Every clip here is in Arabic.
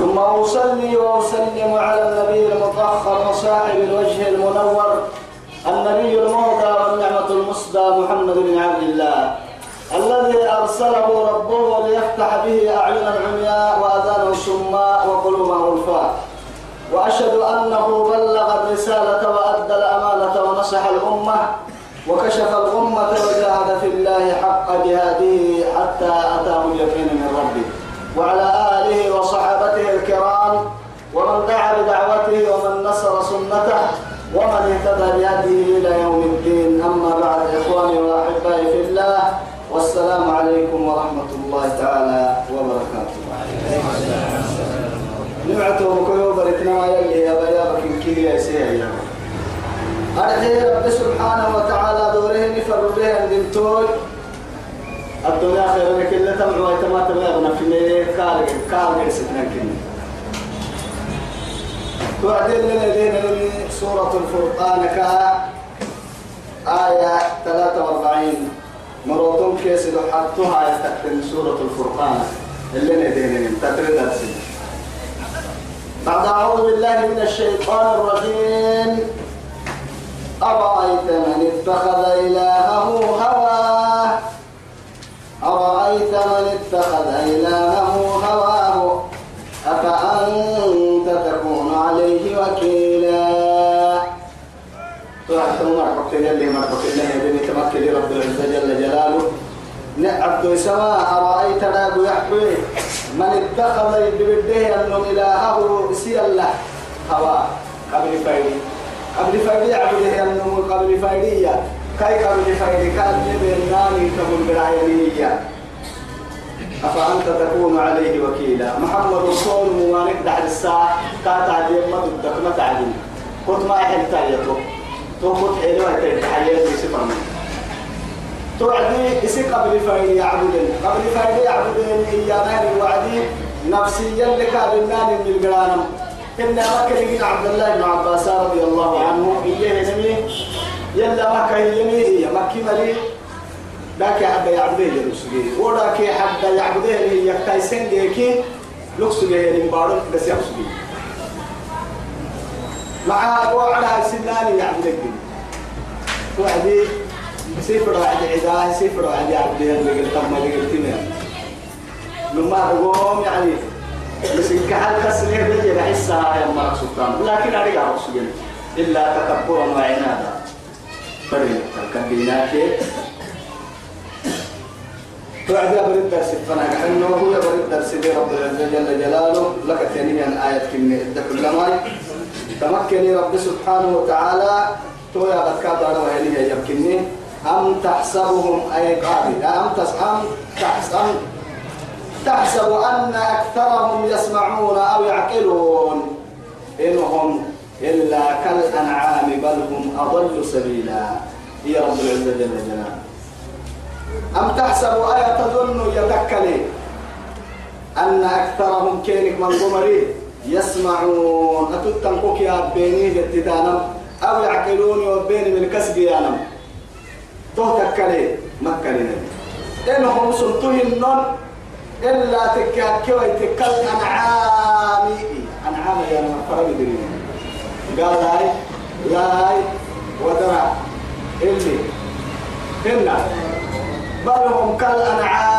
ثم أصلي وأسلم على النبي المطهر وصاحب الوجه المنور النبي المهدى والنعمة المسدى محمد بن عبد الله الذي أرسله ربه ليفتح به أعين العمياء وأذان الصماء وقلوب غلفاء وأشهد أنه بلغ الرسالة وأدى الأمانة ونصح الأمة وكشف الأمة وجاهد في الله حق جهاده حتى أتاه اليقين من ربه. وعلى آله وصحابته الكرام ومن دعا بدعوته ومن نصر سنته ومن اهتدى بهديه إلى يوم الدين. أما بعد إخواني وأحبائي في الله والسلام عليكم ورحمة الله تعالى وبركاته. نمعته مكيو بريتنا يلي يا بيابك كي يا سيدي أرحي رب سبحانه وتعالى دوره نفر به الدنتوي. الدنيا خير لك إلا تمع ويتما تبغى في ميه كارج كارج ستنا كني تعدل لنا سورة الفرقان كا آية 43 مراتون كيس حطوها يستخدم سورة الفرقان. اللي ندينا تتريد بعد أعوذ بالله من الشيطان الرجيم. أرأيت من اتخذ إلهه هواه؟ أرأيت من اتخذ إلهه تحت مرحبا اللي مرحبا الله يبني تمكن رب العزة جل جلاله عبد سواء أرأيت ناب يحوي من اتخذ ببده أنه إلهه سي الله هواه قبل فايدي قبل فايدي عبده أنه قبل فايدية كاي قبل فايدي نبي نامي تقول بالعينية أفأنت تكون عليه وكيلا محمد رسول موانك دحر الساعة كاتا دي ما تدك ما تعلم كنت ما يحل تايتو تو كنت حلوة سفر من توعدي إسي قبل فايدي يعبدين. قبل فايدي يعبدين. إيا نهر وعدي نفسيا لك بالنان من القرانم. إن مكة عبد الله بن عباس رضي الله عنه. إياه نمي يلا مكة يمي مكة مريض ذاك حتى يعبده يلوسجي وذاك حتى يعبده يكتايسن جيكي لوكسجي يعني بارو بس يحسجي مع وعلى يعبده وعدي سيفر عدي عدا سيفر عدي عبده اللي قلت ما اللي قلت لما أقوم يعني بس كحل كسره بيجي بحسها يا مرق سلطان. لكن أرجع أقصد إلا تكبرا وعنادا فريق تكبيناك بعد برد درس فانا كأنه هو برد درس دي رب جل جلاله. لك ثانيا آية كلمة. كل ما تمكن رب سبحانه وتعالى تويا قد كاد أنا وهي يمكنني. أم تحسبهم أي قابل؟ أم تحسب تحسب تحسب أن أكثرهم يسمعون أو يعقلون. إنهم إلا كالأنعام بل هم أضل سبيلا. يا رب العزة جل جلاله. أم تحسب آية تظن يتكلي أن أكثرهم كينك من قمري يسمعون. أتتنقك يا بيني جتتانا أو يعقلون وبيني من كسب يانم تهتكلي مكلنا إنهم سنتهن إلا تكاكي ويتكال أنعامي أنعام يا فرق درين قال هاي لا هاي ودرع اللي هنا بل هم كالأنعام.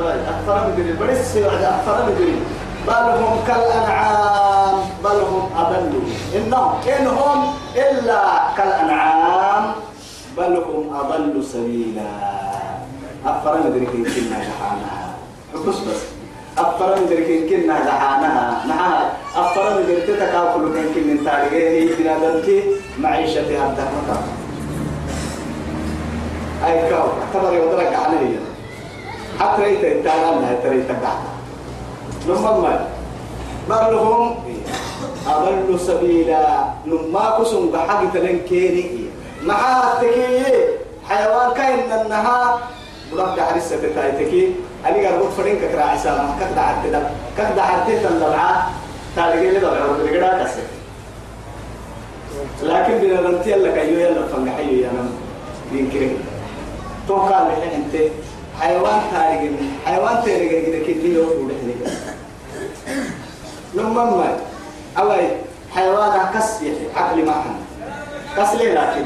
أكثر من دليل بريس أكثر من دليل بل هم كالأنعام بل هم أضل. إنهم إنهم إلا كالأنعام بل هم أضل سبيلا. من دليل كنا جحانها. بس بس. من دليل كنا جحانها. من دليل تتكافل كن كنا تاريخه هي بنادمتي معيشتها الدهمة أي كاو. اعتبر يودرك عليه حتى ريت التعلم تريت قاعد ما بل هم أضل سبيلا. نما كسم بحق تلنكيني. مع التكي حيوان كاين النها برد حرسة تايتكي أنا قال قلت فرين كرا عسام كذا عدد كذا عدد تلعى تالي لي دبع ورد كذا كسر لكن بنا ننتي لك أيوة يلا فنجح أيوة أنا يمكن توقع لحين أنت. حيوان تاريخ حيوان تاريخ كده كده يوم وده لما ما أوي حيوان كس عقل ما حن كس لكن؟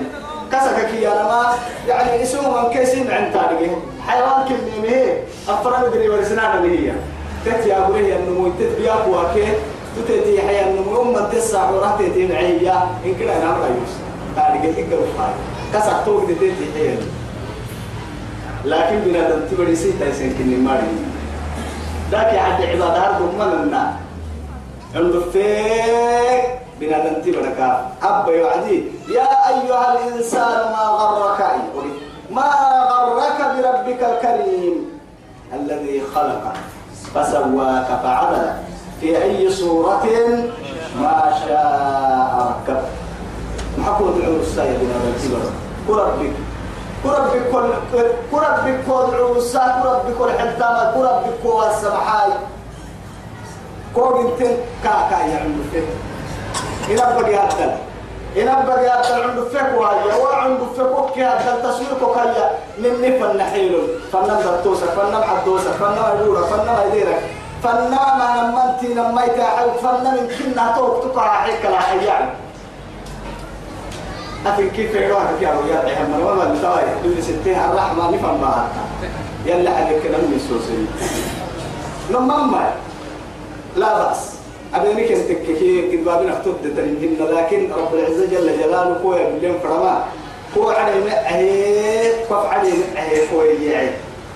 كسك كي أنا ما يعني اسمه من كيسين عن تاريخ حيوان كلمة هي؟ أفراد دري ورسنا اللي هي. تتي أقول هي النمو تتبي أبوها كي تتي حيا النمو أم تسع ورات تتي معيا إن كنا نعمل يوس تاريخ إقرب هاي كسك توك تتي حيا لكن بنا تنتبه سيتا يسين كني ماري ذاك حد عبادات ضمننا عنده فيك بنا ننتبه لك. أبا يعدي يا أيها الإنسان ما غرك؟ ما غرك بربك الكريم الذي خلقك فسواك فعدلك في أي صورة ما شاء ركبك محكوة العمر السيد بنا ننتبه كربك كربك كل كربك كل عوسا كربك كل حتامة كربك كل السمحاي كوب انت كاكا يعمل فيه إلى بقي هذا إلى بقي هذا عنده فك وهاي وعنده فك كي هذا تسويق كايا نمني فن حيل فن درتوسا فن حدوسا فن عدورا فن غيرك فن ما نمنتي نميت حي فن من كنا توك تقع حيك لا حيان أفن كيف يروح أروي يا محمد وما بتاعي دول ستين الرحمة نفهم ما يلا عليك كلام يسوسي لما ما لا بأس. أبينك أنت كي كذبابين أخطب تريهن لكن رب العزة جل جلاله كوي بلين فرما. كو علي مأهي كف علي مأهي كوي يعي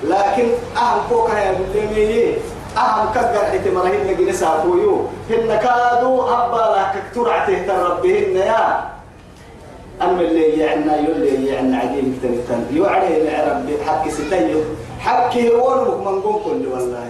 لكن أهم كوكا يا بلين أهم كجر حتى مرهن نجي نسافويو هن كادوا أبا لك ترعته تربهن يا. أما اللي يعنا يولي يعنا عجيب تنتن يوعدي ربي حكي ستيو حكي هو من قوم كل والله.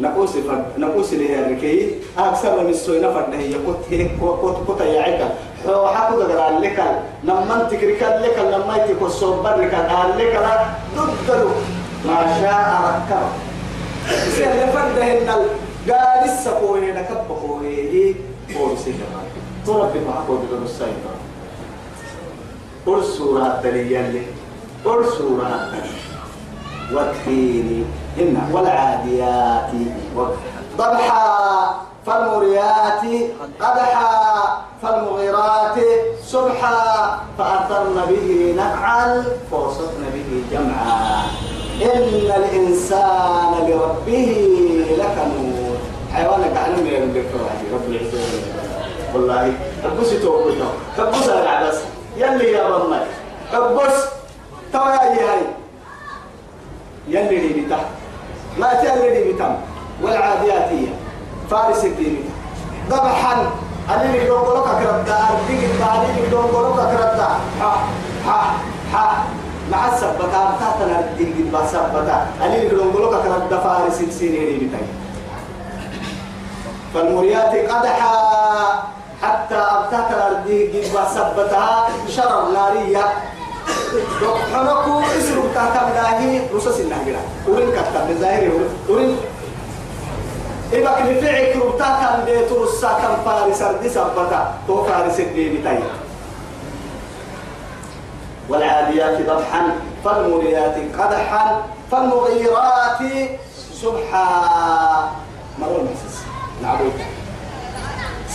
نقوس فرد نقوس اللي هي الركي أكثر من السوي نفرد هي كت هيك كت كت عيكا. لو حكوا دقر لك لما انت كريكا لك لما انت كصبر لك لك لا. ضد ما شاء ركب سير لفرد هن قال نكبقوه هي فورسي تربي معكم بدون السيطرة. قل سورة دليل قل سورة والتين إن والعاديات ضبحا فالمريات قدحا فالمغيرات سبحا فأثرن به نقعا فوسطن به جمعا. إن الإنسان لربه لكنود. حيوانك عن من رب العزة والله. البس توقيته كبس أنا بس يلي يا رمي كبس توا يا هاي؟ يلي لي بتا ما تيلي لي بتا والعاديات هي فارس الدين ذبحا. أنا اللي دون قولك كردا أرديك بعدين اللي دون قولك كردا ها ها ها مع السبتا تحت أرديك بسبتا أنا اللي دون قولك كردا فارس السيني بتا فالمريات قدحا. حتى أبتك الأرض قد سبتها شرر نارية. حنكو اسرق تحت مداهي رسس النهجرة. ورين كتب الظاهر ورين إبقى نفعك ربطاك بيت رسا كم فارس أرض سبتا تو فارس الدين والعاديات ضبحا فالمريات قدحا فالمغيرات سبحا. مرون نعبوك.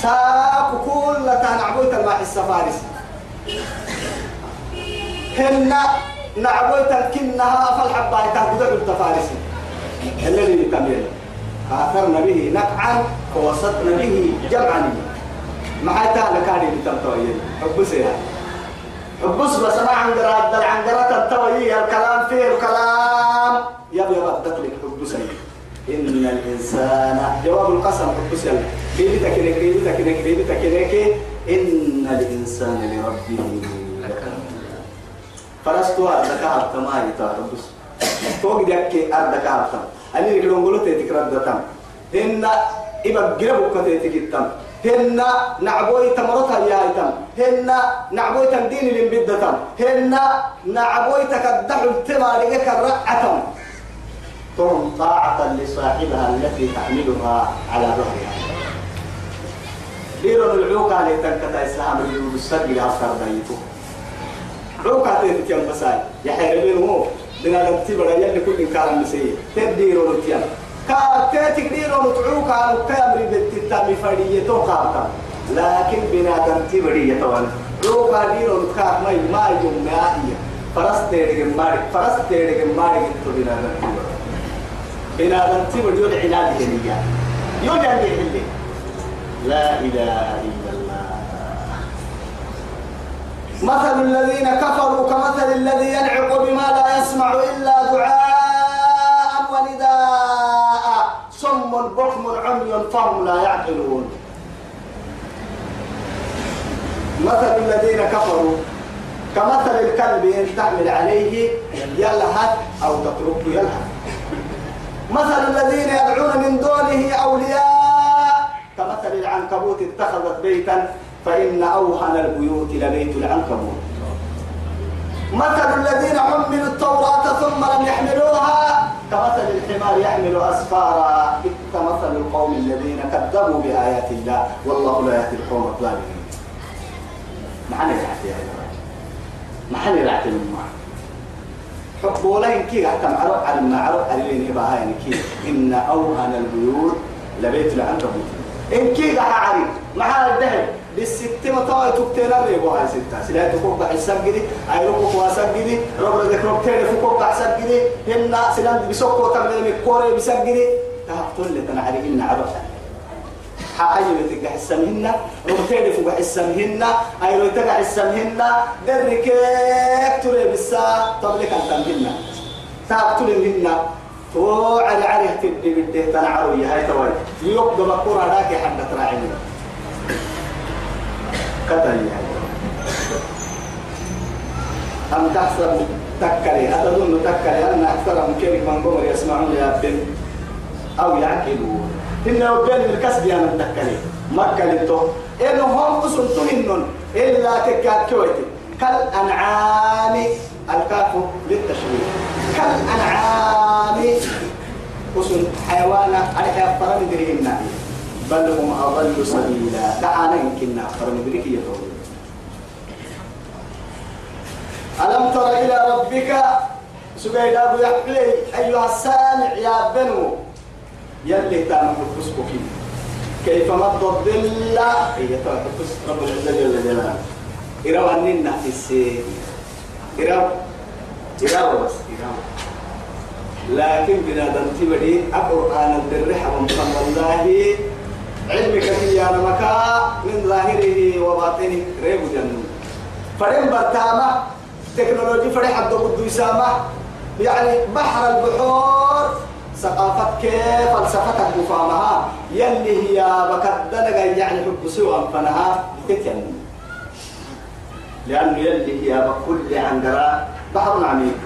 ساق كل نعبوت الماء السفارس هن نعبوت كنها فالحباية تهدد التفارس. الذي يكمل آثرنا به نقعا ووسطنا به جمعا. ما حتى لكاني بتمتوين حبس يا. حبس بس ما عند رد عند رد الكلام فيه الكلام. يبي ردت لك حبس إن الإنسان جواب القسم حبس يلا. كيف تكنك كيف تكنك كيف تكنك. إن الإنسان لربه فرستوا أردك هبتا ما يتعربس فوق ديك أردك هبتا أني نقولون قلت تكرد دتام إن إبا قربوا كتيتك التم هن نعبوي تمرتها يا ايتم هن نعبوي تمدين للبدة هن نعبوي تكدح التمارك الرعة تهم طاعة لصاحبها التي تحملها على ظهرها. ديرون العوكة اللي تنكتا إسلام اللي بالسجل أفكار بيتو عوكة تيتيان بساي. يحيربين هو بنا نبتبر يلي كل إنكار مسيح. تديرون التيان كاتيتك ديرون تعوكة الكامري بالتتامي فريتو قابتا لكن بنا تنتبري يتوان عوكة ديرون تخاف ما ما يوم مائية فرس تيرك مارك فرس تيرك مارك انتو بنا تنتبر بنا تنتبر يود عناد هنيا اللي لا إله إلا الله. مثل الذين كفروا كمثل الذي ينعق بما لا يسمع إلا دعاء ونداء. صم بكم عمي فهم لا يعقلون. مثل الذين كفروا كمثل الكلب إن تحمل عليه يلهث أو تتركه يلهث. مثل الذين يدعون من دونه أولياء كمثل العنكبوت اتخذت بيتا فإن أوهن البيوت لبيت العنكبوت. مثل الذين حملوا التوراة ثم لم يحملوها كمثل الحمار يحمل أسفارا كمثل القوم الذين كذبوا بآيات الله والله لا يهدي القوم الظالمين. محل يعطي يا محل يعطي حب ولا كي حتى معروف على المعروف على اللي يعني كي إن أوهن البيوت لبيت العنكبوت إن كي علي مع الذهب بالستة مطاوي تكتين الريبو هاي ستة. سلاح تكوك حساب جدي أيروكو كواساب جدي ربنا ذكرك تاني فكوك حساب جدي هنا سلاح بسوكو تبدأ مكوري بساب جدي تهبطل لي تنعري إن عرفة حاجة بتك حسامهن ربتين فوق حسامهن أيرو تك حسامهن درك تري بسا طبلك أنتمهن تابتلهن تو على عليه تدي بده تنعرو يا هاي توي. يوم دمكورا داك حد تراعي كتل أم تحسب تكري. أتظن تكري أن أكثر من كيف من قمر يسمعون يا أو يعقلون. إنه بين الكسب يا من تكري مكة لتو إنهم أسلتوا إنن إلا تكاد كويتي كالأنعام الكاف للتشريف كالأنعام. أسل حيوانا أفضل من دريهن بل هم أضل سبيلا. دعانا يمكننا من ذلك يتوب. ألم تر إلى ربك؟ سبيل أبو يحيي أيها السامع يا بنو. يلي تعمل الفسق فيه. كيف مد الظل هي تحفظ رب العزة جل جلاله. إراو أننا في السير إراو إراو بس إراو لكن بنادم تبدي القرآن الدرح ومصلى الله. علمك في أنا مكا من ظاهره وباطنه. ريب جنون. فرين برتامة. تكنولوجي فرين حد قد يسامة يعني بحر البحور. ثقافة كيف فلسفتك مفهمها يلي هي بكدنا يعني حب سوى فنها تتين لأنه يلي هي بكل عندنا بحر عميق.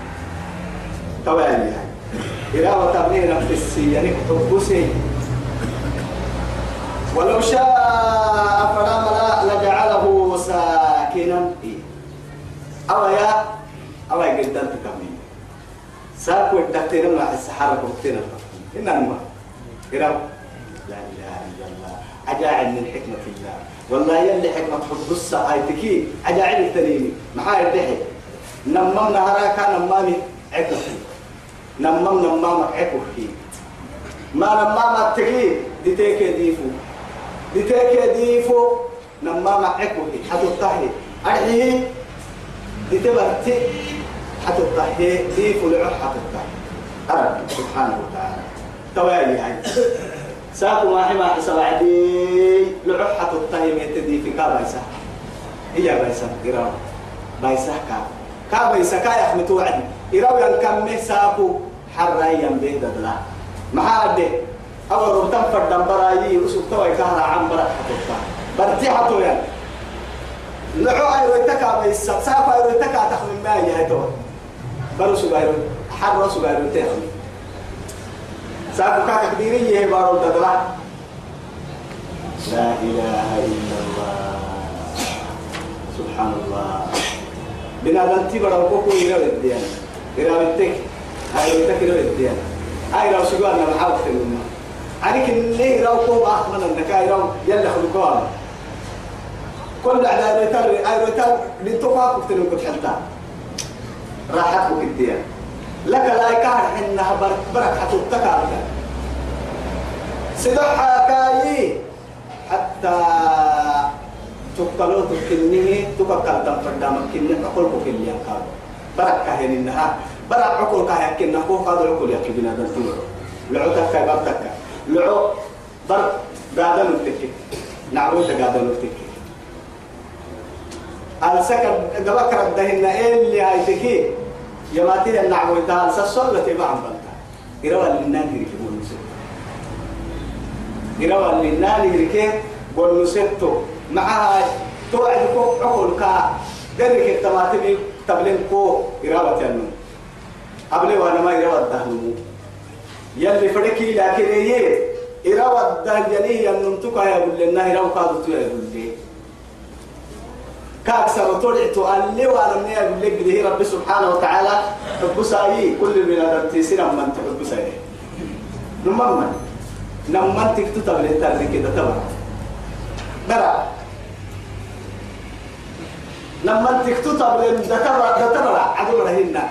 توالي. إذا وتبنينا في السياني حب ولو شاء فلا لجعله ساكنا. أو يا أو يا تكمل ساكو الدكتور ما السحارة كوكتين إنما إراو لا إله إلا الله. عجائب من حكمة الله. والله يلي حكمة حب آيتكي عجائب التنيني محايا الدحي. نممنا هراكا نمامي عكو نمم نمامك عكو فيه ما نمامك تكي. ديتيك ديفو. ديتيك ديفو. نمامك عكو فيه حتو الطهي أرحيه ديتبرتي حتى الطهي ديفو لعب حتى الطهي أرد سبحانه وتعالى. توالي هاي ساكو ما حما حسب عدي لعب حتى الطهي ميتدي في كابايسا هي بايسا قراو بايسا كا. كابايسا كا يحمتو عدي إراو ينكمه ساكو. حرايا بيد دلا ما عدي أول ربطان فردن برايي رسول توي كهرا عم برا حتى الطهي برتي حتو يعني. لعو أيرو يتكا بيسا. ساكو أيرو يتكا تخمين ما يهدو برو سبايرو حر سبايرو تخمين ساكو كاكا كديري يهي بارو ددلا لا إله إلا الله. سبحان الله. بنادم تبرا وكوكو يرى الديان. يرى التك هاي التك يرى الديان. هاي لو سجوا أنا محاول تلونا عليك اللي يرى وكوكو أحمد أنك يرى يلا خلقان كل على ريتال ريتال لنتوقع كتير كنت حتى راحت الديان لك لا يكاد إنها برك برك حتوتك سدحا كاي حتى تقلو تكنه تقل دم فردام كنه أقول بكل يا كاب برك كهين إنها. برك أقول كهين كنه هو قادر يقول يا كبينا دم تمر. لعو تكا برتك لعو برك قاعدة نتكي نعود قاعدة نتكي السكر قبكر الدهن اللي هاي تكي؟ يماتي النعوي تال سسولة بعض بلتا. يروى للنان يركي بولنسيتو يروى للنان يركي بولنسيتو معها توعدكو عقل كا. درك التماتبي تبلين كو يروى تنو. قبل وأنا ما يروى الدهن يلي فرقي لكن إيه؟ يروى الدهن يلي ينمتك يا بلنا يروى قادتو يا بلنا كأكثر طلعت اللي وأنا من يقول لك رب سبحانه وتعالى حب ساي كل من هذا تيسير من تحب ساي نمما نمما تكتب للتاريخ كده تبع. برا. لما تكتب للتبع تبع عدو هنا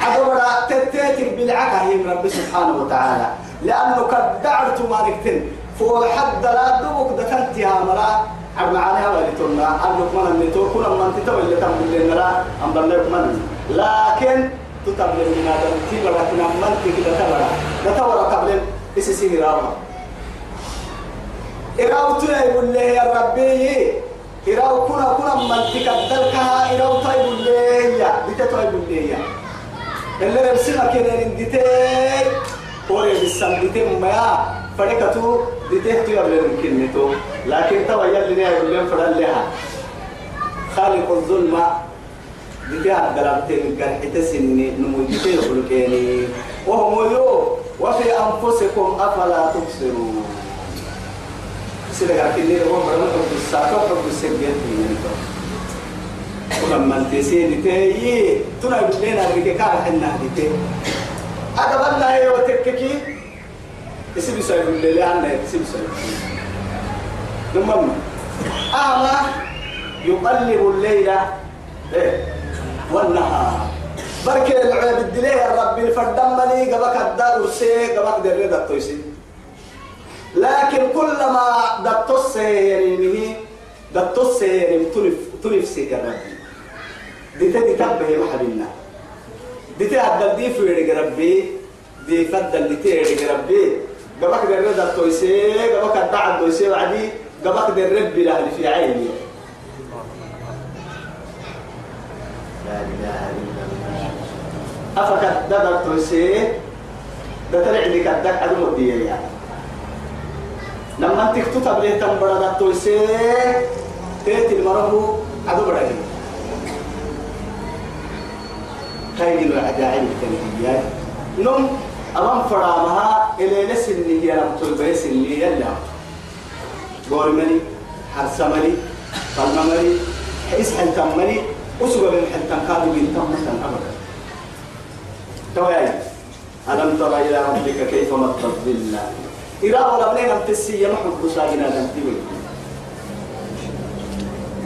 عدو تتاتك بالعكا هي رب سبحانه وتعالى. لأنه قد دعرت ما نكتن فوق حد لا دوك دكنتها مرا. عم معنا ولا تقولنا. أنك من اللي تقول كل من تتوه اللي تقول لنا لا أم بلغ من؟ لكن تتبلغ من هذا. تبغى لكن من تكذا تبغى تتورى قبل إسسيه راما إراو تلا يقول له يا ربي. إراو كنا كنا من تكذلكها إراو طيب الله يا. ديت طيب الله يا. اللي ربسنا كده نديتي قولي بالسم ديتي ما فريقته ديتهتو يبلغ كلمته لكن توا يلي لهم فرد لها. خالق الظلم ديتها دلالتين الجرح تسني نمو ديتي يخلقيني وهم يو وفي أنفسكم أفلا تبصرون. سيدك الليل هو مرمى حب الساعة حب السجيات من ولما تسيني تي تنا بلينا بك كار حنا ديتي أقبلنا هي وتككي. اسم سيد الليل عنا اسم سيد ثم أعمى يقلب الليل إيه؟ والنهار. بركة العيب الدليل يا ربي فردم لي قبك الدار وسي قبك دري دكتوسي لكن كلما دكتوس يريمه دكتوس يريم تلف تلف سي ربي دي تدي تبه محلنا دي تهدل دي في ربي دي فدل دي تيري ربي. قبك دري دكتوسي قبك الدعم دوسي وعدي قبك دري بلا اللي في عيني. لا إله إلا الله. أفكت دبر توسي دترع لك الدك عدم الدية يعني لما انت تكتب ليه تنبرا دا توسي تيتي المرهو عدو برهي خير العجائب التنبيات نم أمام فرامها إلى لسن هي لم تلبس اللي يلا. قول حرسمني قلمني حيس حنتمني أسوأ من حتى كادوا بنتم مثلا أبدا. توياي ألم تر إلى ربك كيف مد الظل؟ إذا ولا بلينا تسي محب ساجنا دمتي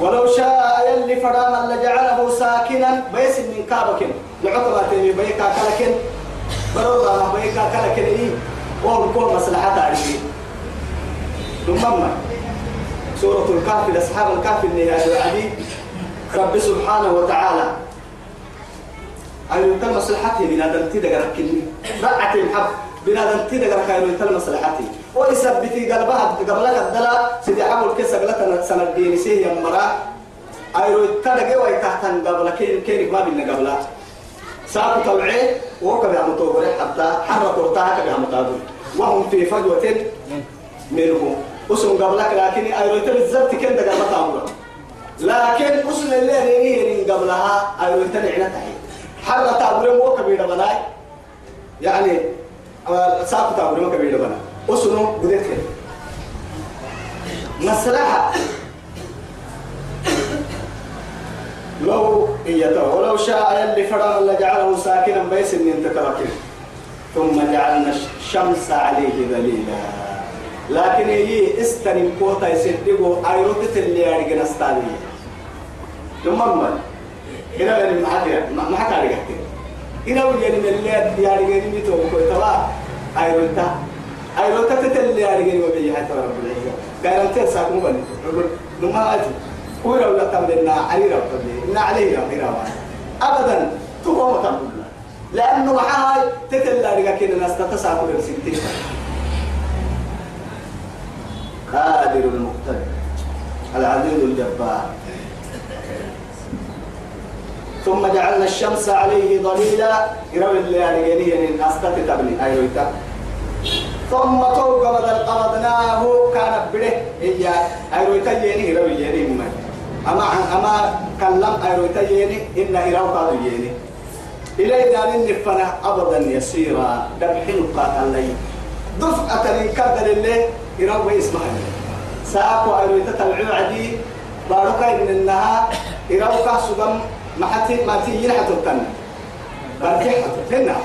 ولو شاء يلي فراما لجعله ساكنا بيس من كابك لعطبة بيكا كلكن برورا بيكا كلكن إيه؟ وهو كون مصلحة تعرفين ثم سورة الكهف لأصحاب الكهف النهاية العديد رب سبحانه وتعالى. أيو تل مصلحتي بنادم تدقر كني رأت الحب. بنادم تدقر كايو تل مصلحتي ويثبتي قلبها قبلك الدلا سيدي حمل كيس قلت سنة ديني سيه يمرا أيو تدقى ويتحتن قبل. كين كينك ما بينا قبلا ساقو توعي وكبه متوبر حتى حرك ورتاها كبه متابر وهم في فجوة منهم أسم قبلك لكن أيو تل الزبط كن دقر متابر لكن أصل اللي هي قبلها أيوة تنعنا تحي حرة مو كبيرة بناي. يعني ساق مو كبيرة بنا أصله بديت مصلحة لو إيته ولو شاء يلي فرام لجعله ساكنا بيس إن انت ثم جعلنا الشمس عليه ذليلا. لكن هي استنم كوتا يسدقوا أيروتة اللي أرجع نستعلي ثم من هنا من محاكي محاكي أرجع هنا وجاني من اللي أرجع نميتو كوتا أيروتا أيروتا تتلي أرجع وبيجي حتى رب العزة. قال أنت ساكمو بني نما أجي هو ولا تمدنا علي رب إن عليه رب أبدا تقوم تقول لأنه هاي تتلى رجع كنا ناس تتساقل الستين قادر المقتدر. العزيز الجبار. ثم جعلنا الشمس عليه ظليلا. يروي اللي يعني الناس تتبني. أيوة ثم توق بدل قبضناه كان بره هي أيوة يني يروي يني ممن أما أما كلم أيوة يني إن إراو يني إلى دار النفنا أبدا يسيرا دبحين قاتل لي. دفعة لنكدر اللي إراو اسمها سأكو أيوة تتبعو عدي بارك إن إنها إراو كاسو ما حتى ما تيجي حتى تنا برجع هنا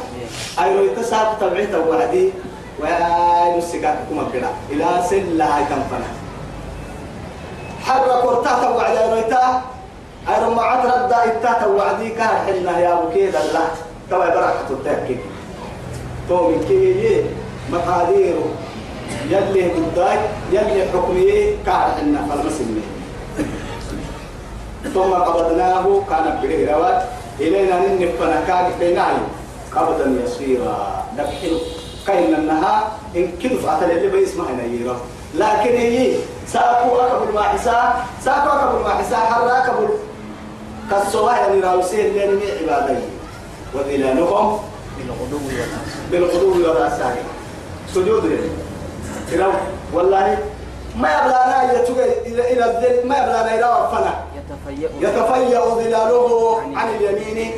أيوة تساكو تبعيته وعدي ونسكات كما كده إلى سلة هاي تنفنا حرك ورتاتا وعد أيرويتا أيرو ما عاد رد إتاتا وعدي كان حلنا يا أبو كيدا لا توا بركة التأكيد تو من كي مقاديره يلي قداي يلي حكمي كان حلنا فالمسلمين. ثم قبضناه كان بره روات إلينا ننفنا كان بيناي. قبضا يسيرا. نبحث كاين النها إن كيف أتى اللي بيسمع هنا يرى لكن هي ساكو أكبر ما حسا ساكو أكبر ما حسا حرا أكبر. كالسواء يعني راوسين لين من عبادي وذلالهم بالغدو والآصال بالغدو والآصال سجود لهم والله ما يبلانا إلى إلى الذل ما يبلانا إلى وفنا. يتفيأ يتفيأ ظلاله عن اليمين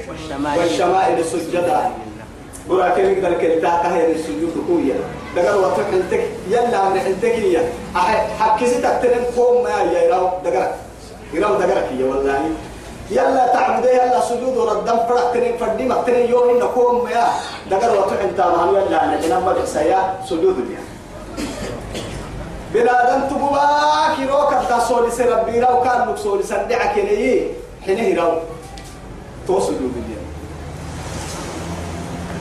والشمائل سجدا. كم يقدر كلتا كهي السجود كويا دقر وقت حنتك يلا عن حنتك هي حكيسي تكترن قوم ما يا يراو دقر يراو دقرك يا والله يلا تعبد يلا سجود ردم فرق تنين فردي ما تنين يوم إن قوم ما دقر وقت حنتا ما يلا عن جنب بحسيا سجود يا بنادم تبوا كيرو كتا سولي سربي راو كان نكسولي سندعك نيي حينه راو تو سجود يا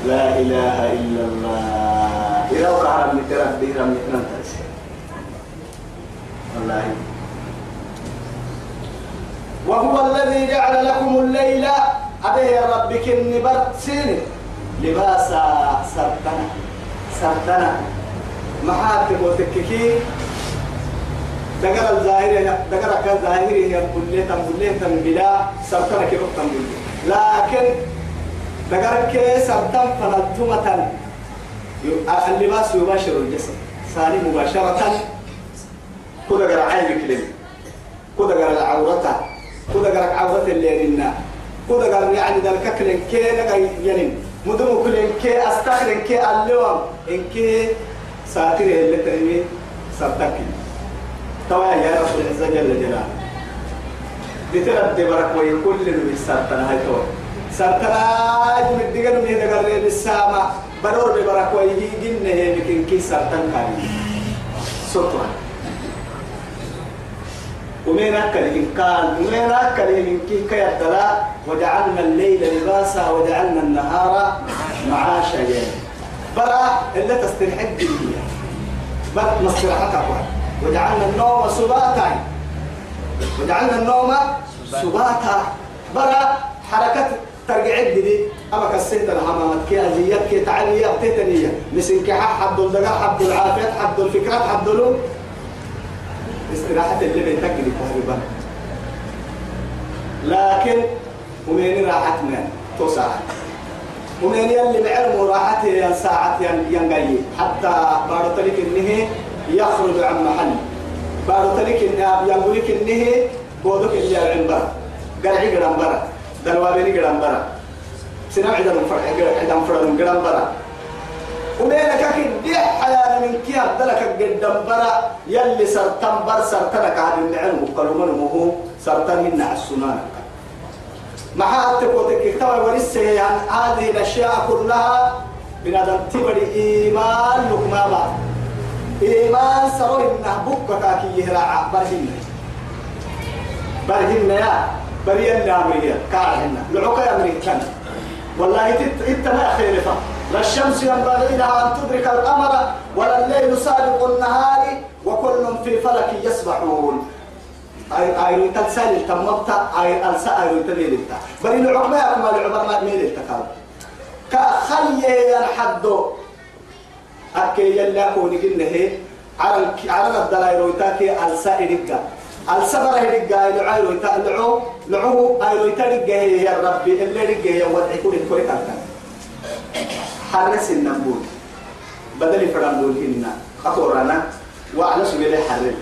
لا إله إلا الله. إذا وقع من ترى بيرا من ننتس والله. وهو الذي جعل لكم الليل. أبي ربك النبر سين لباسا سرتنا سرتنا محاتب وتككي. دقر الظاهر دقر كالظاهر هي بليتا بلا. سرتنا كيف تنبلي لكن دقرك سبتم فنلتمة اللباس يباشر الجسد ثاني مباشرة كذا قرع عينك لي كذا قرع العورة كذا قرع عورة اللي لنا كذا قرع يعني ذلك كلن كي نقا ينم مدمو كلن كي استخرن كي اللوم إن كي ساتر اللي ترمي سبتك توا يا رب العزة جل جلاله بترد برك ويكل اللي ساتنا هاي توا سرتراج من دقن من دقر السامة بدور ببرك ويجي جنة لكن كي سرتن كاري سطوة ومين أكل إن كان ومين أكل إن كي كيبدلا وجعلنا الليل لباسا وجعلنا النهار معاشا يعني برا اللي تستريح الدنيا بل مصلحتك وجعلنا النوم سباتا وجعلنا النوم سباتا برا حركة ترجع الددي أما كسيت الحمامات كي أزيات كي تعلية بتتنية مسنك حد الدقاء حد العافية حد الفكرات حد اللون استراحة اللي بيتقلي تهربا لكن ومين راحت من توسع ومين يلي بعلم راحته يا ساعة ينقلي حتى طريق إنه يخرج عن محل. بعد طريق إنه يقول لك إنه بودك اللي يعلم برا قرعي قرام برا. دلوابيني قرام برا. سنام عدم فرح عدم فرح قرام برا. ومين كاكي دي حياة من كياب دل لك قدام برا. يلي سرطان بر سرطانك هذا النعم وقالوا من مهو سرطان هنا السنان محاتك وتكتوى ورسة عن هذه الأشياء كلها. بنادم تبري إيمان لكما بعد إيمان سروي إنه بكك كي يهرع برهن. برهن يا. بريان لأمريكا كارهن لعوك أمريكا. والله إنت ما خيرفة لا الشمس ينبغي لها أن تدرك القمر ولا الليل سابق النهار وكل في فلك يسبحون. أي أي تنسال تممت أي أنسى أي تميلتا بل العقبة ما العبر ما ميلتا كان كخلي ينحدو أكي يلا كوني قلنا هي عرن عرن الدلائل ويتاكي أنسى إرقا إرقا لعاي ويتا لعو لعو أي ويتا رقا يا ربي اللي رقا يا ودعي كوني كوني كان حرس النبول بدل فرام دول هنا. أطورانا وعلى سبيل حرل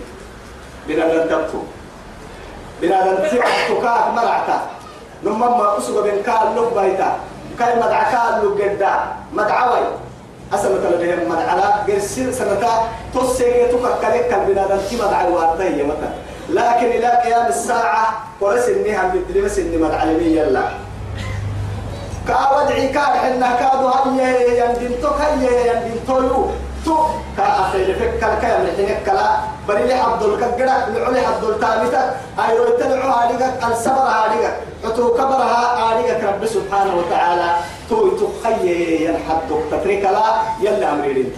بنا تبكو. بنادم تبعت كاك مرعتا. نما ما أسوق بين كال لو بايتا. كاي مدع كال لو جدا. مدعوي أسمى تلبهم مدعلا جرسين سنتا. توسيك تككلك كال بنادم تي مدعي وارتهي متى. لكن إلى قيام الساعة ورس إنها بالدلمس إني مدعلمي يلا كأودعي كار حنا كادو هيا يندين تو هيا يندين تو تو كأخير فكر كيا من حين كلا. بري لي عبد الكجرة لعلي عبد التامتة. أيرو يتلعوا هاريك الصبر هاريك عتو كبرها هاريك رب سبحانه وتعالى. تو تخيي ينحد تترك لا يلا أمري انت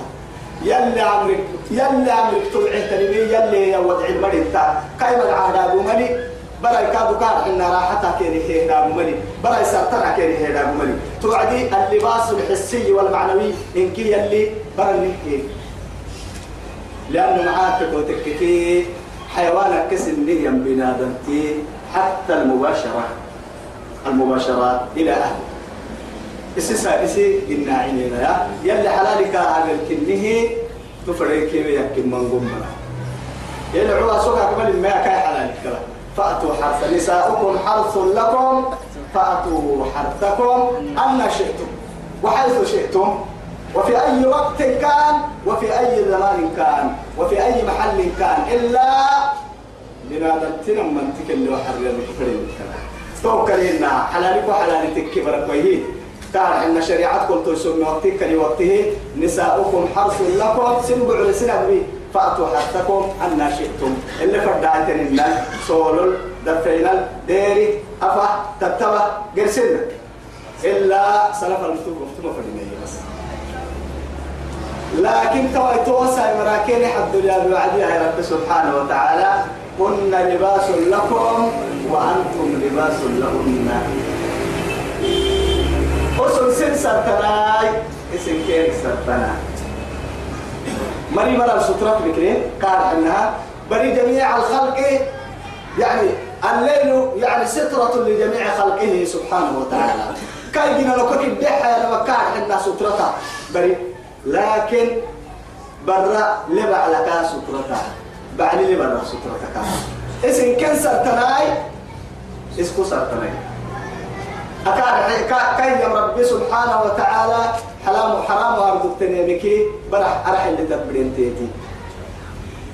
يلا أمرك يلا أمرك تبعي تنبي يلا يا ودع المري انت كيما العهد ملي برا كادو كار إن راحتها كيري هي دابو ملي برا سرطنا كيري هي دابو ملي توعدي اللباس الحسي والمعنوي إن كي يلي برا نحكي لأنه معاك وتككي حيوانك كسن نيا بنادمتي حتى المباشرة. المباشرات إلى أهل إسسا إسي إنا عينينا يا. يلي حلالك على الكنه تفريك يكن من قمنا. يلي عوا سوكا كمال ما كاي حلالك فأتوا حرث نساؤكم حرث لكم. فأتوا حرثكم أن شئتم. وحيث شئتم. وفي أي وقت كان وفي أي زمان كان وفي أي محل كان إلا لنادى تنم من تكل وحرر الكفرين توكلنا حلالك وحلالك كبرك وهي إن شريعة كنت تسمى وقتك لوقته. نساؤكم حرث لكم. سنبع لسنة بي فأتوا حرثكم أن شئتم. اللي فردعتن الناس سولل دفينا ديري أفا تتبع قرسنا. إلا سلف المكتوب مكتوب فرديني بس. لكن تو توسع مراكين حد يا بعدها يا رب سبحانه وتعالى. هن لباس لكم وأنتم لباس لهن. سرتنا مري مرة سترة بكري قال إنها بري جميع الخلق يعني الليل يعني سترة لجميع خلقه سبحانه وتعالى. كاي جينا لو كنت الدحى لما كان عندنا سترة بري لكن برا لبع لك سترتها بعد برا سترتك اسم كان سرتناي؟ اسكو سرتناي. أكاد كاي يا ربي سبحانه وتعالى حرام حرام وارد تنيمكي برح أرح اللي تبرين تيتي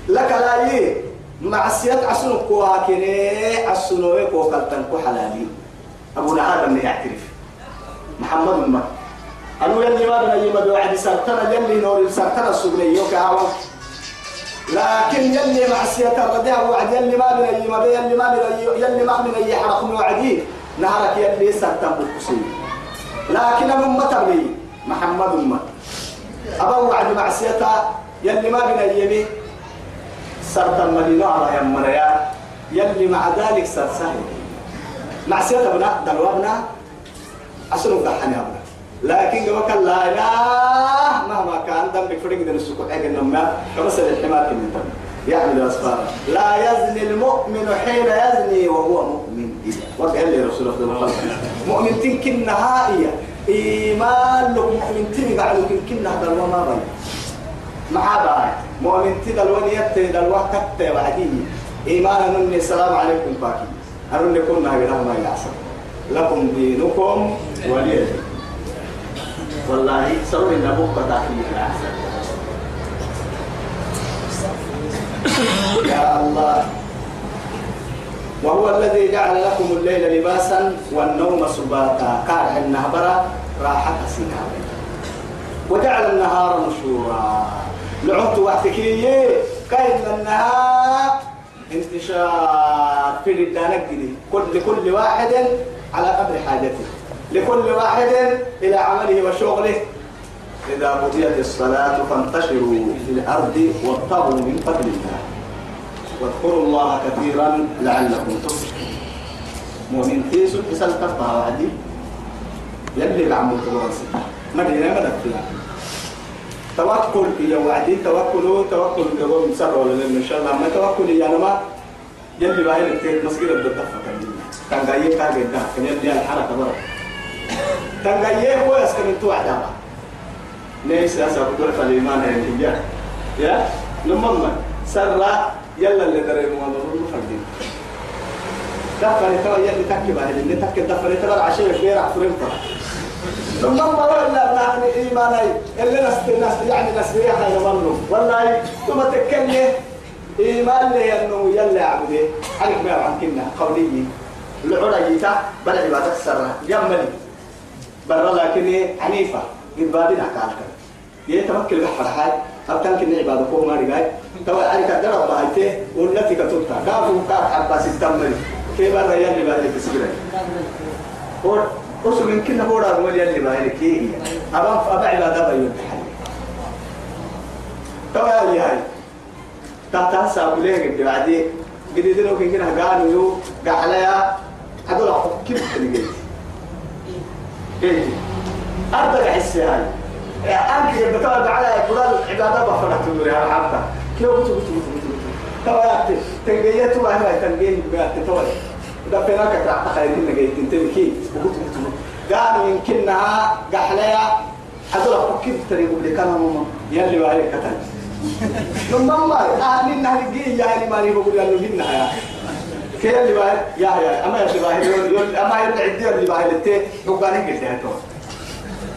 لك لا يي معصية عسنو كوها عسنو كو كالتن كو حلالي. أبونا آدم يعترف. محمد المكي أنو يلي ما بنا يما بوعد سرتنا يلي نور سرتنا السجني يوكا عوام لكن يلي معصية الرداء وعد يلي ما بنا يما يلي ما بنا يلي ما بنا يحرق وعدي نهارك يلي سرتنا بالكسي. لكن أمة تبني محمد أمة. أبو وعد معصية يلي ما بنا يمي. سرتنا مدينة على يمنا يلي مع ذلك سرسهل معصية ابنا دلوابنا أسلوب دحني أبنا. لكن قبل لا إله مهما كان دم بفرق من السكوت حق النماء كمثل الحمار كم يعمل أسفارا لا يزني المؤمن حين يزني وهو مؤمن. وقال لي رسول الله مؤمن تنكن نهائية إيمان لكم مؤمن تني بعد يمكن كنا هذا الوما بي ما هذا مؤمن تي دلوان يتي الوقت تتي بعدين. إيمان أنني السلام عليكم باقي أرون لكم ما بلا ما يعصر. لكم دينكم ولي. والله سرور إن أبوك داخل يا الله. وهو الذي جعل لكم الليل لباسا والنوم سباتا. كان النهبرة راحة سنها وجعل النهار نشورا. لعبت وقتكي كاين النهار انتشار. في الدانك كل لكل واحد على قدر حاجته. لكل واحد إلى عمله وشغله. إذا قضيت الصلاة فانتشروا في الأرض وابتغوا من فضل الله. واذكروا الله كثيرا لعلكم تفلحون. مؤمن في سوء حسن تقطع وعدي يلي بعمل تورسي مدينة مدى توكل يا وعدي توكلوا توكل كبر سر ولا إن شاء الله. ما توكل يا نما. يلي باهي لك مسجد الدفة كان جاي كان جدا كان يلي الحركة برا. كان جاي هو يسكن توعد ليس أسا بدور فالإيمان هي يا؟ لما سر يلا اللي دري ما نقول فردين دفن ترى يلي تكي باهي اللي تكي دفن ترى عشان غير عفرين فرق ثم ما ولا يعني إيماني اللي نست نست يعني نسريها يا مرلو والله ثم تكلم إيمان لي أنه يلا عبدي. حرك ما عن كنا قولي العريتا بل عبادة السرة جملي برا لكن حنيفة. قد بادنا كالك يتمكن بحر هاي. أبتن كنا عبادة كوه ما رجاي. توا أنا كدر بايته ولتي كتوتا كافو كاف حباس استمري كيف برا يلي بالي تسجله وصل من كنا بورا بقول يلي باهي كي أبا أبا عبادة بيوم توا يلي هاي. تحت ساب ليه قد بعدي قد يدلو كن كنا قالوا يو قحلايا هذول كيف تلقي إيه. أربع حس هاي. أنك قد بتوعد على فلان عبادة بفرح تقولي على حتى كيف بتو بتو بتو بتو توا يا تنجيت ما هي تنجيت بقى تتوه دفناك تعطى خيرين نجيت تنتبه كي وقلت قالوا يمكنها قحليا. هذول كيف تري يقول لك أنا ماما يلي وهي كتن. ثم ما أهل النهر جي يا اللي ماني بقول له هنا يا. كي اللي وهي؟ يا يا أما يا باهي يقول أما يرجع الدير اللي باهي لتي وقال قلت له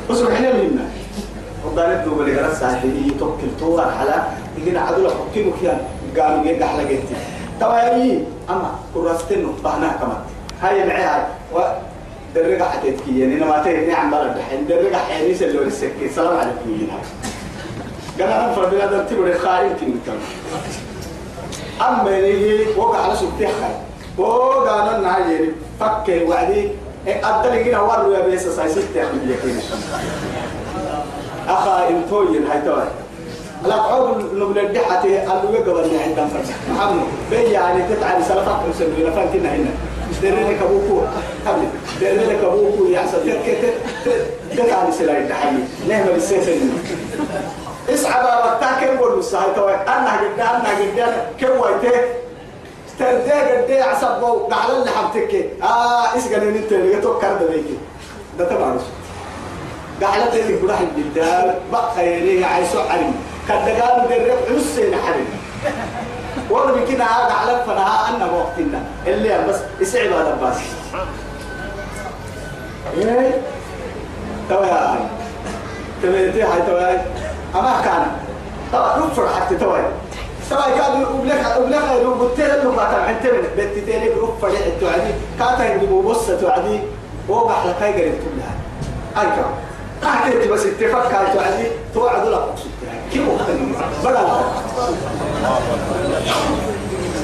بس إحنا منا وقالت له بلي غرس هي توكل تو على يجينا عدل حكيمك يا قالوا جي قحله جيتي. توايي أما كراستنو بهنا كمان. هاي معي و درجة حتتكي يعني ما تهني عم بلد الحين درجة حيني سلوا السكي سلام عليكم ينها قال أنا فرد هذا تبغى خائن كنتم أما يجي وقع على سبتي خير وقال أنا يعني فكر وعدي. أدل يجينا وروا يا بيس سايسيت تأخذ يكين أخا إنتوين هاي توي لا عقب نقول الدحة قالوا يقبل من عندنا محمد بي يعني تتعب سلفك وسلوي لفانتنا هنا درني كبوكو قبل درني كبوكو يا تك على سلاي الدحية نعمل السيسن اسعى بابا كم قول مساعد توي أنا قد أنا قد كم ويته تردي قد عصبوا قال اللي حبتك آه إيش أنت اللي توكر ده بيجي ده تبع قال تلي بروح الجدال بقى يليه عايزو حريم. كده قالوا درب حسين حريم. والله بكده هذا على فنها أن وقتنا اللي بس يسعب هذا بس إيه؟ توا يا هاي تبي هاي. توا أما كان. توا نفر حتى توا توا كان وبلك وبلك لو قلت له ما تبع أنت من بيت تاني نفر توعدي. كاتا يجيبوا بص توعدي. وقع لك هاي قريت كلها أركب قاعدة بس اتفاق كانت توعدي توعد لك كيف بدل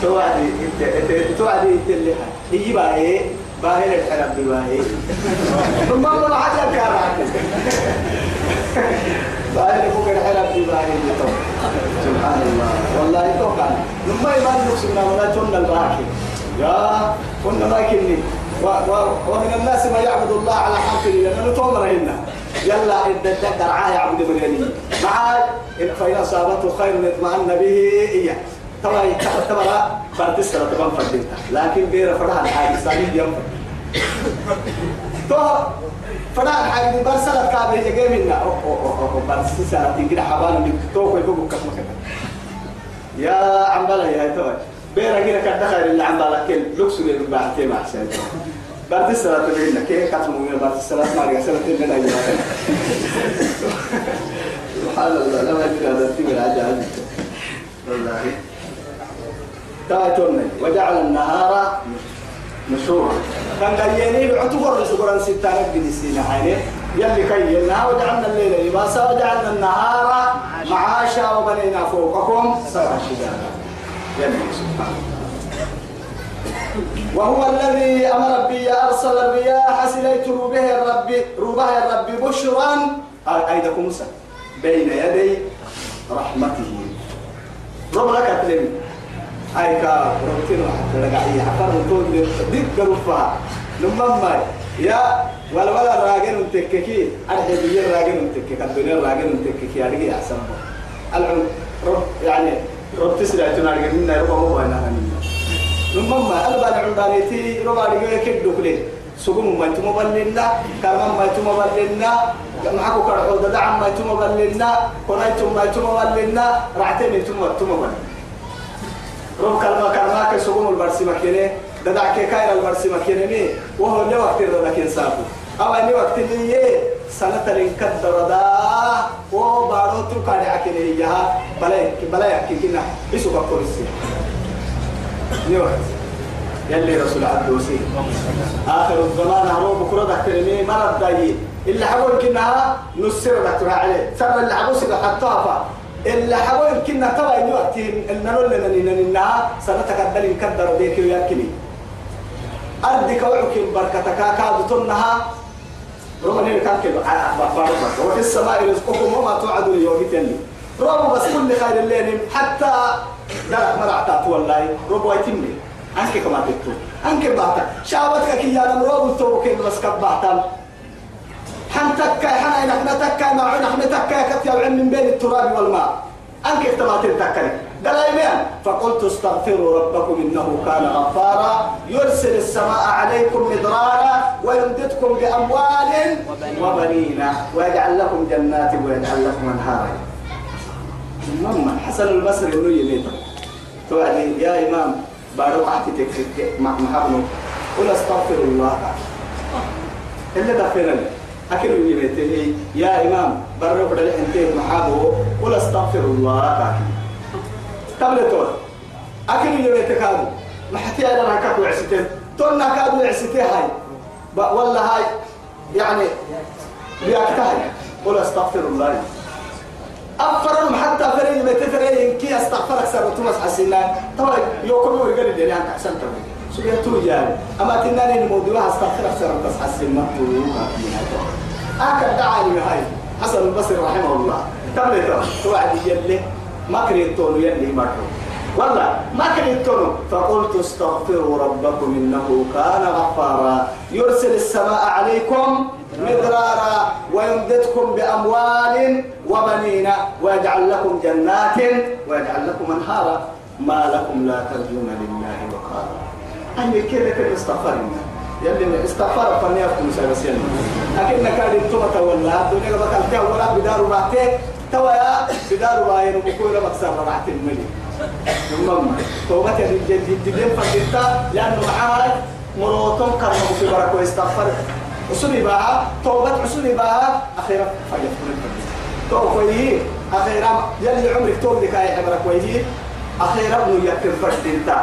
توعدي انت توعدي انت اللي هي إيه باهي الحرب باهي؟ ثم عجب يا راجل باهي فوق الحرب باهي؟ سبحان الله. والله توقع. ثم يمان نقصنا ولا تن الباكي يا كنا باكني ومن الناس ما يعبد الله على حرفه لأنه تمر هنا. يلا إذا تقدر عاه يعبد مريني معاي فإن أصابته خير اطمأن به إياه طبعا تبرا فرتسرة طبعا فردينتا لكن بير فرها الحاجة سامي ديام تو فرها الحاجة برسلت كابه يجي منا أو أو أو أو برسلت تيجي حبالو من تو كوي بوك كم كذا يا عمبلا يا تو بير أجينا كده خير اللي عمبلا كل لوكس اللي بعتيه مع سيد برسلت بينا كيف كاتمو من برسلت ما رجع سنة تبنا سبحان الله لما يجي هذا التمر عجائب والله تاتون وجعل النهار مشهور كان قيني بعتبر رسول ستة نبي السنة حيني يلي كينا وجعلنا الليل لباسا وجعلنا النهار معاشا وبنينا فوقكم سبع شدادا يلي سبحانه وهو الذي أمر بي أرسل الرياح سليت روبه الرب روبه الرب بشرا. ايدكم موسى. بين يدي رحمته. رب لك تلمي هاي كا ربتين حتى لقى هي حفر طول ديك قرفها لما يا ولا ولا راجل تككي. الحبية راجل تككي. الدنيا راجل تككي. أرجع أحسن. العم رب يعني رب تسرع تنارجع منا رب هو أنا منا لما أنا بعد عمدانيتي رب أرجع كده كله سقوم ما يتم بلنا كرم ما يتم بلنا معكو كرهو دعم ما يتم بلنا كنايتم ما يتم بلنا رعتين يتم يتم بلنا روب كلمة كلمة كسقوم البرسي مكينة ددع كاير البرسي مكينة مي وهو اللي وقت كين سافو أو أني وقت اللي سنة لنكدر دا وبارو تركاني عكينة إياها بلا بلا يحكي كنا بيسو بكورسي نيوت يلي رسول عبدوسي آخر الزمان هروب بكرة دكتورني مرض داي اللي حقول كنها نسر دكتور عليه. سر اللي حقول سيدا حطها اللي حقول كنا ترى إنه وقت النور لنا لنا سنتك الدليل كدر ديك وياكني. أردك وعكم بركتك. كاد تنها رغم كان كده بارك وفي السماء رزقكم وما توعدون يوم تاني رغم بس كل خير الليل. حتى درك مرعتات والله. ربو يتمني أنك كما تكتو أنك باتا شعبتك كي يا نمرو توبك بس كباتا حنتك حنا نحن تك مع نحن تك كتير من بين التراب والماء. أنك اختبات التكري دلائما فقلت استغفروا ربكم إنه كان غفارا. يرسل السماء عليكم مدرارا ويمددكم بأموال وبنين. ويجعل لكم جنات ويجعل لكم أنهارا. مما حسن البصري إنه يليت توعدي يا إمام بارو أحتي تكتك محبنو قل أستغفر الله. اللي دفنا أكل يميته يا إمام بارو بدل أنت محابو قل أستغفر الله. تور أكل يميته كادو ما حتى أنا ركعت وعسيتين تونا كادو وعسيتين هاي. والله هاي يعني بيأكتها قل أستغفر الله. أفرهم حتى فريق ما تفريق كي أستغفرك سر تومس حسنا طبعا يوكم ويقول لي أنا أحسن تبي سبيا تو يعني. أما تناني الموضوع أستغفرك سر بس حسنا أكد دعاني هاي. حسن البصري رحمه الله. تبلت توعد يلي؟ ما كريت تونو يلي مرحو والله ما كريت تونو فقلت استغفروا ربكم إنه كان غفارا. يرسل السماء عليكم مدرارا ويمددكم بأموال وبنين ويجعل لكم جنات ويجعل لكم أنهارا ما لكم لا ترجون لله وقارا أني كذا استغفرنا يلي استغفر فني أفكم سيبسين لكن كان التومة ولا الدنيا بكالتها ولا بدار راتك توا يا بدار راين وبكويرة بكسر رات الملي ثم توبة الجديد جديد فكتا لأنه معاه مروتون كرمه في بركة استغفر عسولي بها توبة عسولي بها أخيرا فجأة توبة أخيرا يلي عمرك توب لك أي عبرك ويه أخيرا ابن يكتب فرد أنت.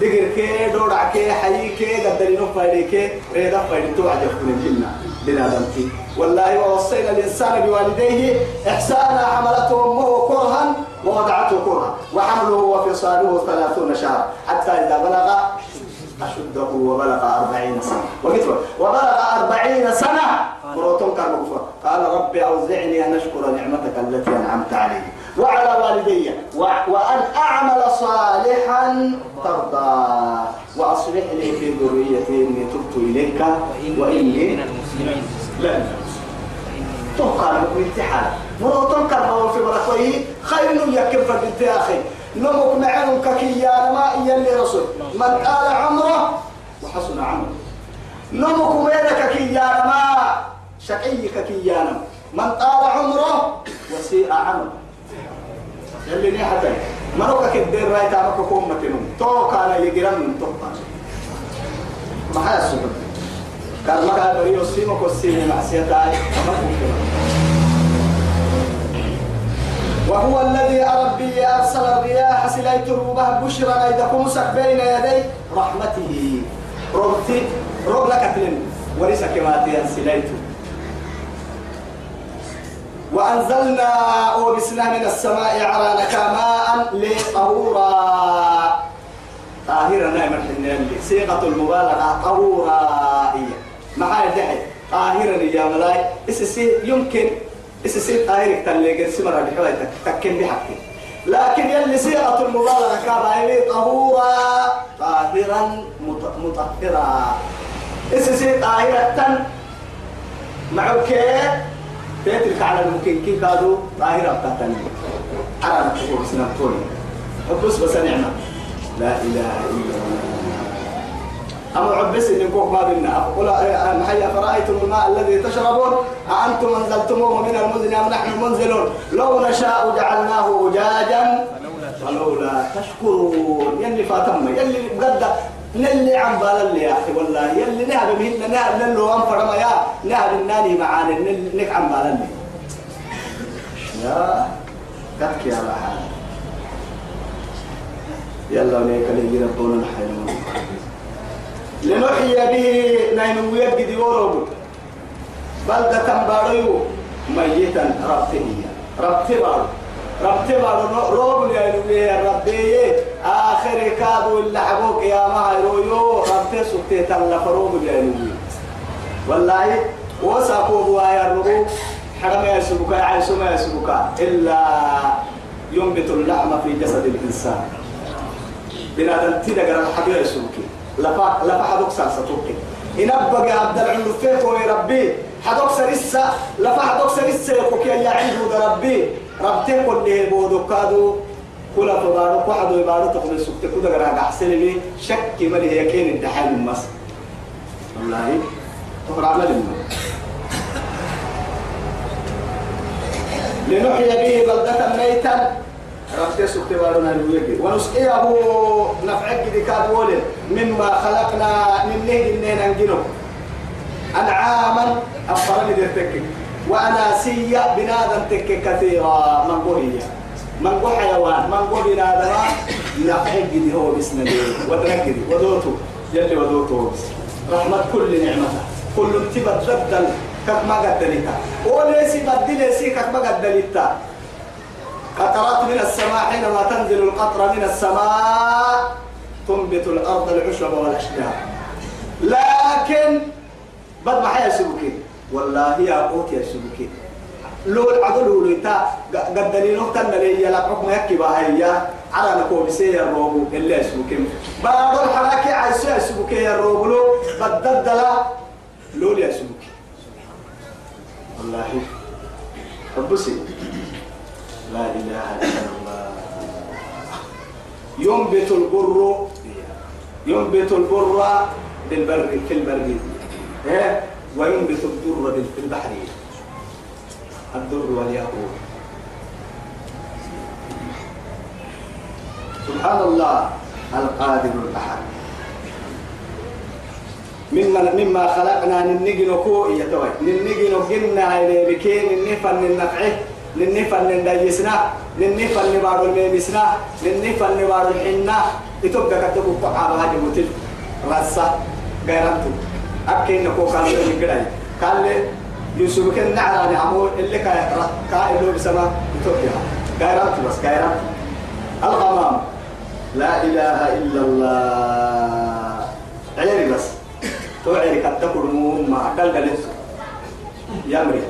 دقر كي دورع كي حي كي قدرينو فايدي كي ريدا فايدي تو عجب من الجنة بنادمتي والله ووصينا الإنسان بوالديه إحسانا حملته أمه كرها ووضعته كرها وحمله وفصاله ثلاثون شهرا حتى إذا بلغ أشده وبلغ أربعين سنة. وبلغ أربعين سنة. بروتون كان مغفر قال ربي أوزعني أن أشكر نعمتك التي أنعمت علي. وعلى والدي. وأن أعمل صالحا ترضى. وأصلح لي في ذريتي إني تبت إليك. وإني من المسلمين. لا توقع الامتحان بروتون كان في بركوي. خير يكفر بنت أخي. نمك معهم ككيان ما يلي رسول من قال عمره وحسن عمله نمك ميرك كيان ما شقي ككيان من طال عمره وسيء عمله. يلي ني حتى. منوك كدير راي تامك كوم متنون تو كان يجرم من تو ما هي السبب؟ كان ما كان بريو سيما ما ممكن وهو الذي ربي أرسل الرياح سليت روبه بشرا إذا كمسك بين يدي رحمته. ربتي رب لك تلين وليس كما تيان وأنزلنا وبسنا من السماء عرانك ماء لطهورا طاهرا نعم الحنين صيغة المبالغة طهورا هي. معايا دحي طاهرا يا ملاي. إسسي يمكن إسسي طاهرك تلقى سمر بحوالي تكن بحقي لكن يلي صيغة المبالغة كابا طهورا طاهرا مط- مطهرا اسسي طاهرة معك تترك على الممكن كي كادو طاهرة بتاعتني على التقوى سنة توني حبس بس نعمة. لا إله إلا الله. أما عبس إن كوك ما بينا قل محي أفرأيتم الماء الذي تشربون؟ أأنتم أنزلتموه من المزن أم نحن المنزلون؟ لو نشاء جعلناه أجاجا فلولا تشكرون. يلي فاتم يلي قد نلي عم بالله يا أخي والله. يلي نهب مهنا نهب نلو أم فرما يا نهب الناني معانا نل- نك عم بالله يا كتك يا رحال. يلا نيك اللي ربنا نحن لنحيي به نين ويجد يورو بلدة باريو ميتا ربته ربته بارو. ربته بارو. روب يا ربي. آخر كادو اللي حبوك يا ما يرويو ربته سكتي تلا فروب يا والله وساقوا بوايا الربو حرم يسبك عيسو ما يسبك إلا ينبت اللحم في جسد الإنسان. بنادم تدقر الحبيب يسبك لفا لفا حدوك ساسة إن أبقى عبد العمر فيك ويربي حدوك سرسة لفا حدوك سرسة يقوك يا عنده ربي. ربتي كل اللي بودو كادو. كلا فبارو كحدو يبارو تقول سكت كده غير أحسن لي. شك ملي يكين الدحال من مصر. والله تقرأ عمل الماء لنحيي به بلدة ميتا. ربتي سكت بارنا الويك ونسقيه نفعك دي كاد مما خلقنا من نهج النين انجنو أنعاما افرني دي تك واناسيا بنادم تك كثيرا من قوية من قو حيوان؟ من قو بنادم نفعك دي هو بسم الله. ودرك ودوتو يلي ودوتو رحمة كل نعمته كل انتبه تبدل كما قدلتا وليسي بدلسي كما قدلتا قطرات من السماء حينما تنزل القطرة من السماء تنبت الأرض العشب والأشجار. لكن بعد ما حيا سبكي والله يا قوت يا سبكي لو العدل لو لتا قد دليل تن لي لا حكم يكي باهيا على نكو بسي يا روبو اللي يسبكي بعد الحراكي عايز يا روبو لو بدل لو يا سبكي والله. ربسي. لا إله إلا الله. ينبت البر ينبت البر بالبر في البر. إيه؟ وينبت الدر في البحر. الدر والياقوت. سبحان الله القادر الأحد مما مما خلقنا ننجي نكو يتوي ننجي نجنا إلى بكين النفن النفعه ننفن نديسنا ننفن نبارو الميمسنا ننفن نبارو الحنة يتبقى كتبو قعابة هذه متل. رسا غيرانتو. أكين نكو قال لي كده قال لي يوسف كان نعرى نعمو اللي كا كا اللي بسما يتوبيا غيرانتو بس غيرانتو. الغمام. لا إله إلا الله. عيري بس. تو عيري كتبو ما. قال قال يا مريم.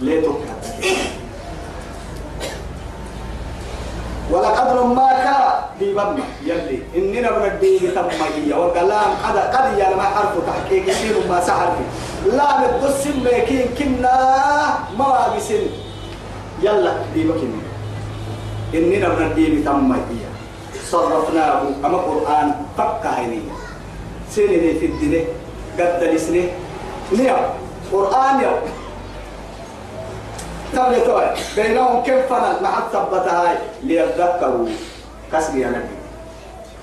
ليه تبقى ولقد رماك ببما يلي. إننا برديه تمهية والكلام قد قد يا ما حرف تحقيق. يصير ما سحر لا ندس ميكين كنا ما بسن. يلا ديبك إننا برديه تمهية صرفناه أما قرآن فكا هيني. سنة في الدين قد لسنه نيا قرآن يوم تبلي بينهم كيف فنل مع ثبتها ليذكروا كسبي أنا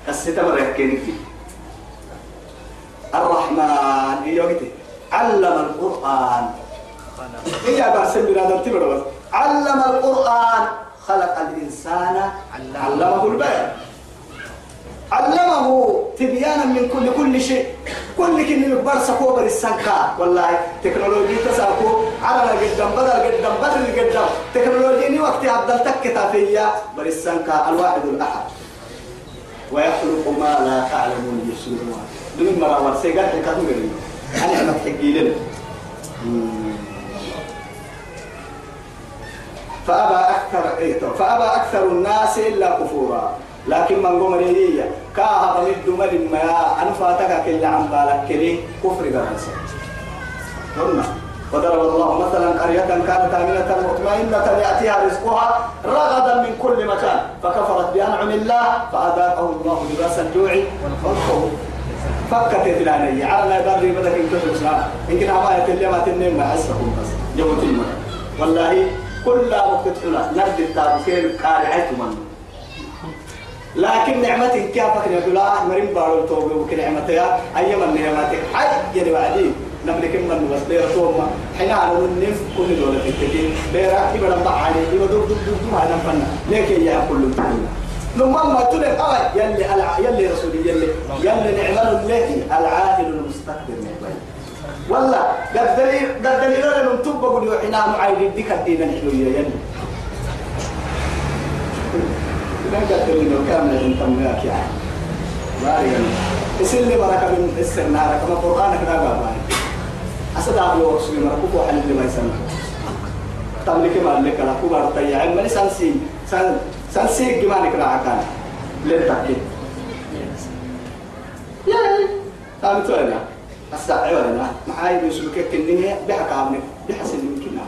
كسيت مريكين في الرحمن. يومتي علم القرآن. هي برسم بنادم تبرد علم القرآن. خلق الإنسان علمه البيان. علمه تبيانا من كل كل شيء. كل كن مقبر سكو بر السنكا والله تكنولوجيا تساكو. على قدام بدل قدام بدل قدام. تكنولوجيا ني وقت عبد كتافية بر السنكا الواحد الأحد. ويخلق ما لا تعلمون يسوع دون مرة ورسيقات كاتو قريب. أنا أنا تحكي لنا فأبى أكثر إيه فأبى أكثر الناس إلا كفورا. لكن من قوم ريلية كاها بمد مد ما أن فاتك كل عن بالك كلي كفر قرنسا قلنا وضرب الله مثلا قرية كانت آمنة مطمئنة يأتيها رزقها رغدا من كل مكان فكفرت بأنعم الله فأذاقه الله لباس الجوع والخوف. فكت الثانية على لا يبري بدك إن كنت يمكن أما يتلي ما تنم ما بس. يوم تلم والله كل وقت حنا نرد التابوكين قارعت من. لكن كيف فكر يقول آه مريم بارو توبي وكل نعمتها. أيام النعمات حي يعني بعدين نملك من بس ليرة توما حين على النف كل دولة تكتي ليرة يبقى نبع عليه يبقى دور دور دور هذا فنا ليك يا كل الدنيا لما ما تقول آه يلي الع... يلي رسولي يلي. يلي نعمل الله العاهل المستقبل والله قد دليل قد دليل لنا نتوب بقول حنا معايد ديك الدين الحلوية يلي. ما قد دليل كامل انت ملاك يعني. ما يعني اسلي بركة من السنة كما قرآنك لا بابا أسد أبلو رسولي مركوك وحل اللي ما يسمى تملك ما لك لا كبار طيب. من سنسي سن سنسي جمالك راح كان للتأكيد قام تونا الساعة ولا معاي بيسلك كنيه بحق عمك بحسن يمكن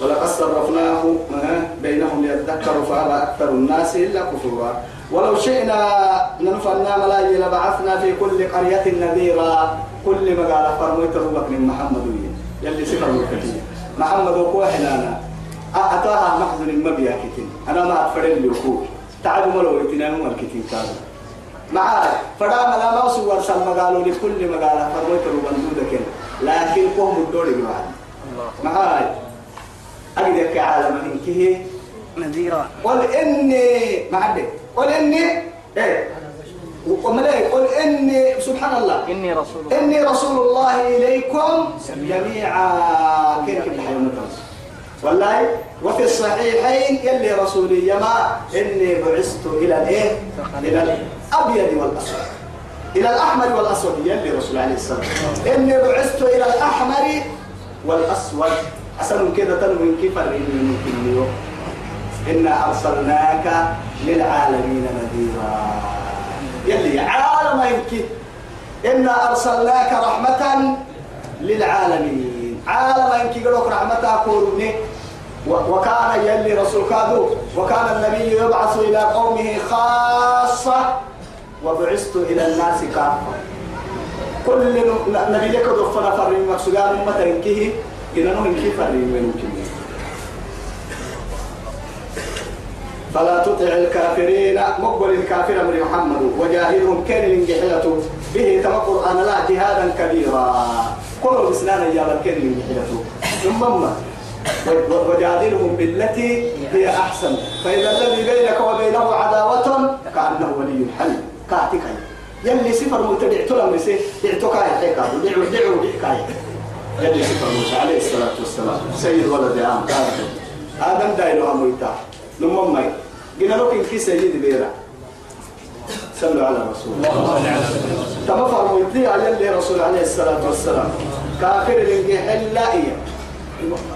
ولقد صرفناه بينهم ليذكروا فأبى أكثر الناس إلا كفورا. ولو شئنا لنفعلنا ملاي لبعثنا في كل قرية نذيرا. كل ما قال فرميت ربك من محمد يلي سفر الكتير محمد وكوحنا أنا. أتاها محزن المبيا كتير أنا ما أتفرد لي تعالوا ملو يتناموا الكتير كذا معاي فدا ملا ما سوى سما قالوا لكل ما قال فرميت ربك لكن قوم الدوري بعد معاي أجدك عالم إنكه. نذيرا. قل إني ما عندك قل إني إيه؟ وملاي قل إني سبحان الله. إني رسول الله. إني رسول الله إليكم جميعا. كيف الحيوان والله وفي الصحيحين يلي رسولي يما إني بعثت إلى الإيه؟ إلى الأبيض والأسود. إلى الأحمر والأسود يلي رسول عليه السلام. إني بعثت إلى الأحمر والأسود. أسأل كذا تنوين كيف ممكن اليوم إنا أرسلناك للعالمين نذيرا. يلي عالم يمكن إنا أرسلناك رحمة للعالمين. عالم يمكن قلوك رحمة كورني وكان يلي رسول كادو. وكان النبي يبعث إلى قومه خاصة. وبعثت إلى الناس كافة. كل نبي لك دفنا فرين مكسوغان أمة إذا نحن كيف فرين ممكن فلا تطع الكافرين مقبل الكافر من محمد وجاهدهم كان من جحلته به تم القرآن لا جهادا كبيرا كل بسنان يا كان من جحلته ثم وجادلهم بالتي هي أحسن فإذا الذي بينك وبينه عداوة كأنه ولي حي كاتك يلي سفر متبع تلم سي دعتك يا حكا دعوا دعوا يلي سفر موسى عليه الصلاة والسلام. سيد ولد آدم آدم دايلو أمويتا لما ماي. قلنا لك إن كي سيد بيرا. صلوا على رسول الله. تما فرمويتي على اللي رسول عليه الصلاة والسلام. كافر اللي حلا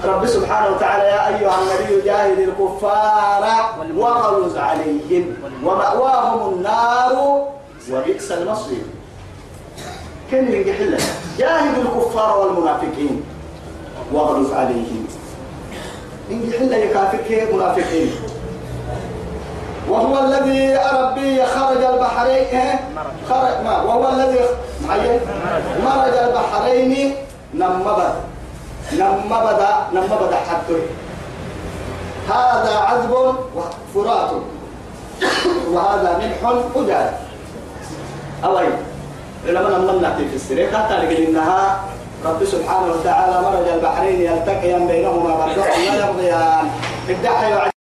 رب سبحانه وتعالى يا أيها النبي جاهد الكفار وغلظ عليهم ومأواهم النار وبئس المصير. كن يحل جاهد الكفار والمنافقين. واغلظ عليهم. إن يحل يكافر كيف منافقين. وهو الذي ربي خرج البحرين خرج ما وهو الذي مرج البحرين. نمبت نمبدا نمبدا حتى هذا عذب وفرات. وهذا ملح أجاد أوي من نحكي في السرير. حتى لقل إنها رب سبحانه وتعالى مرج البحرين يلتقيان بينهما برزخ لا يمضيان الدحي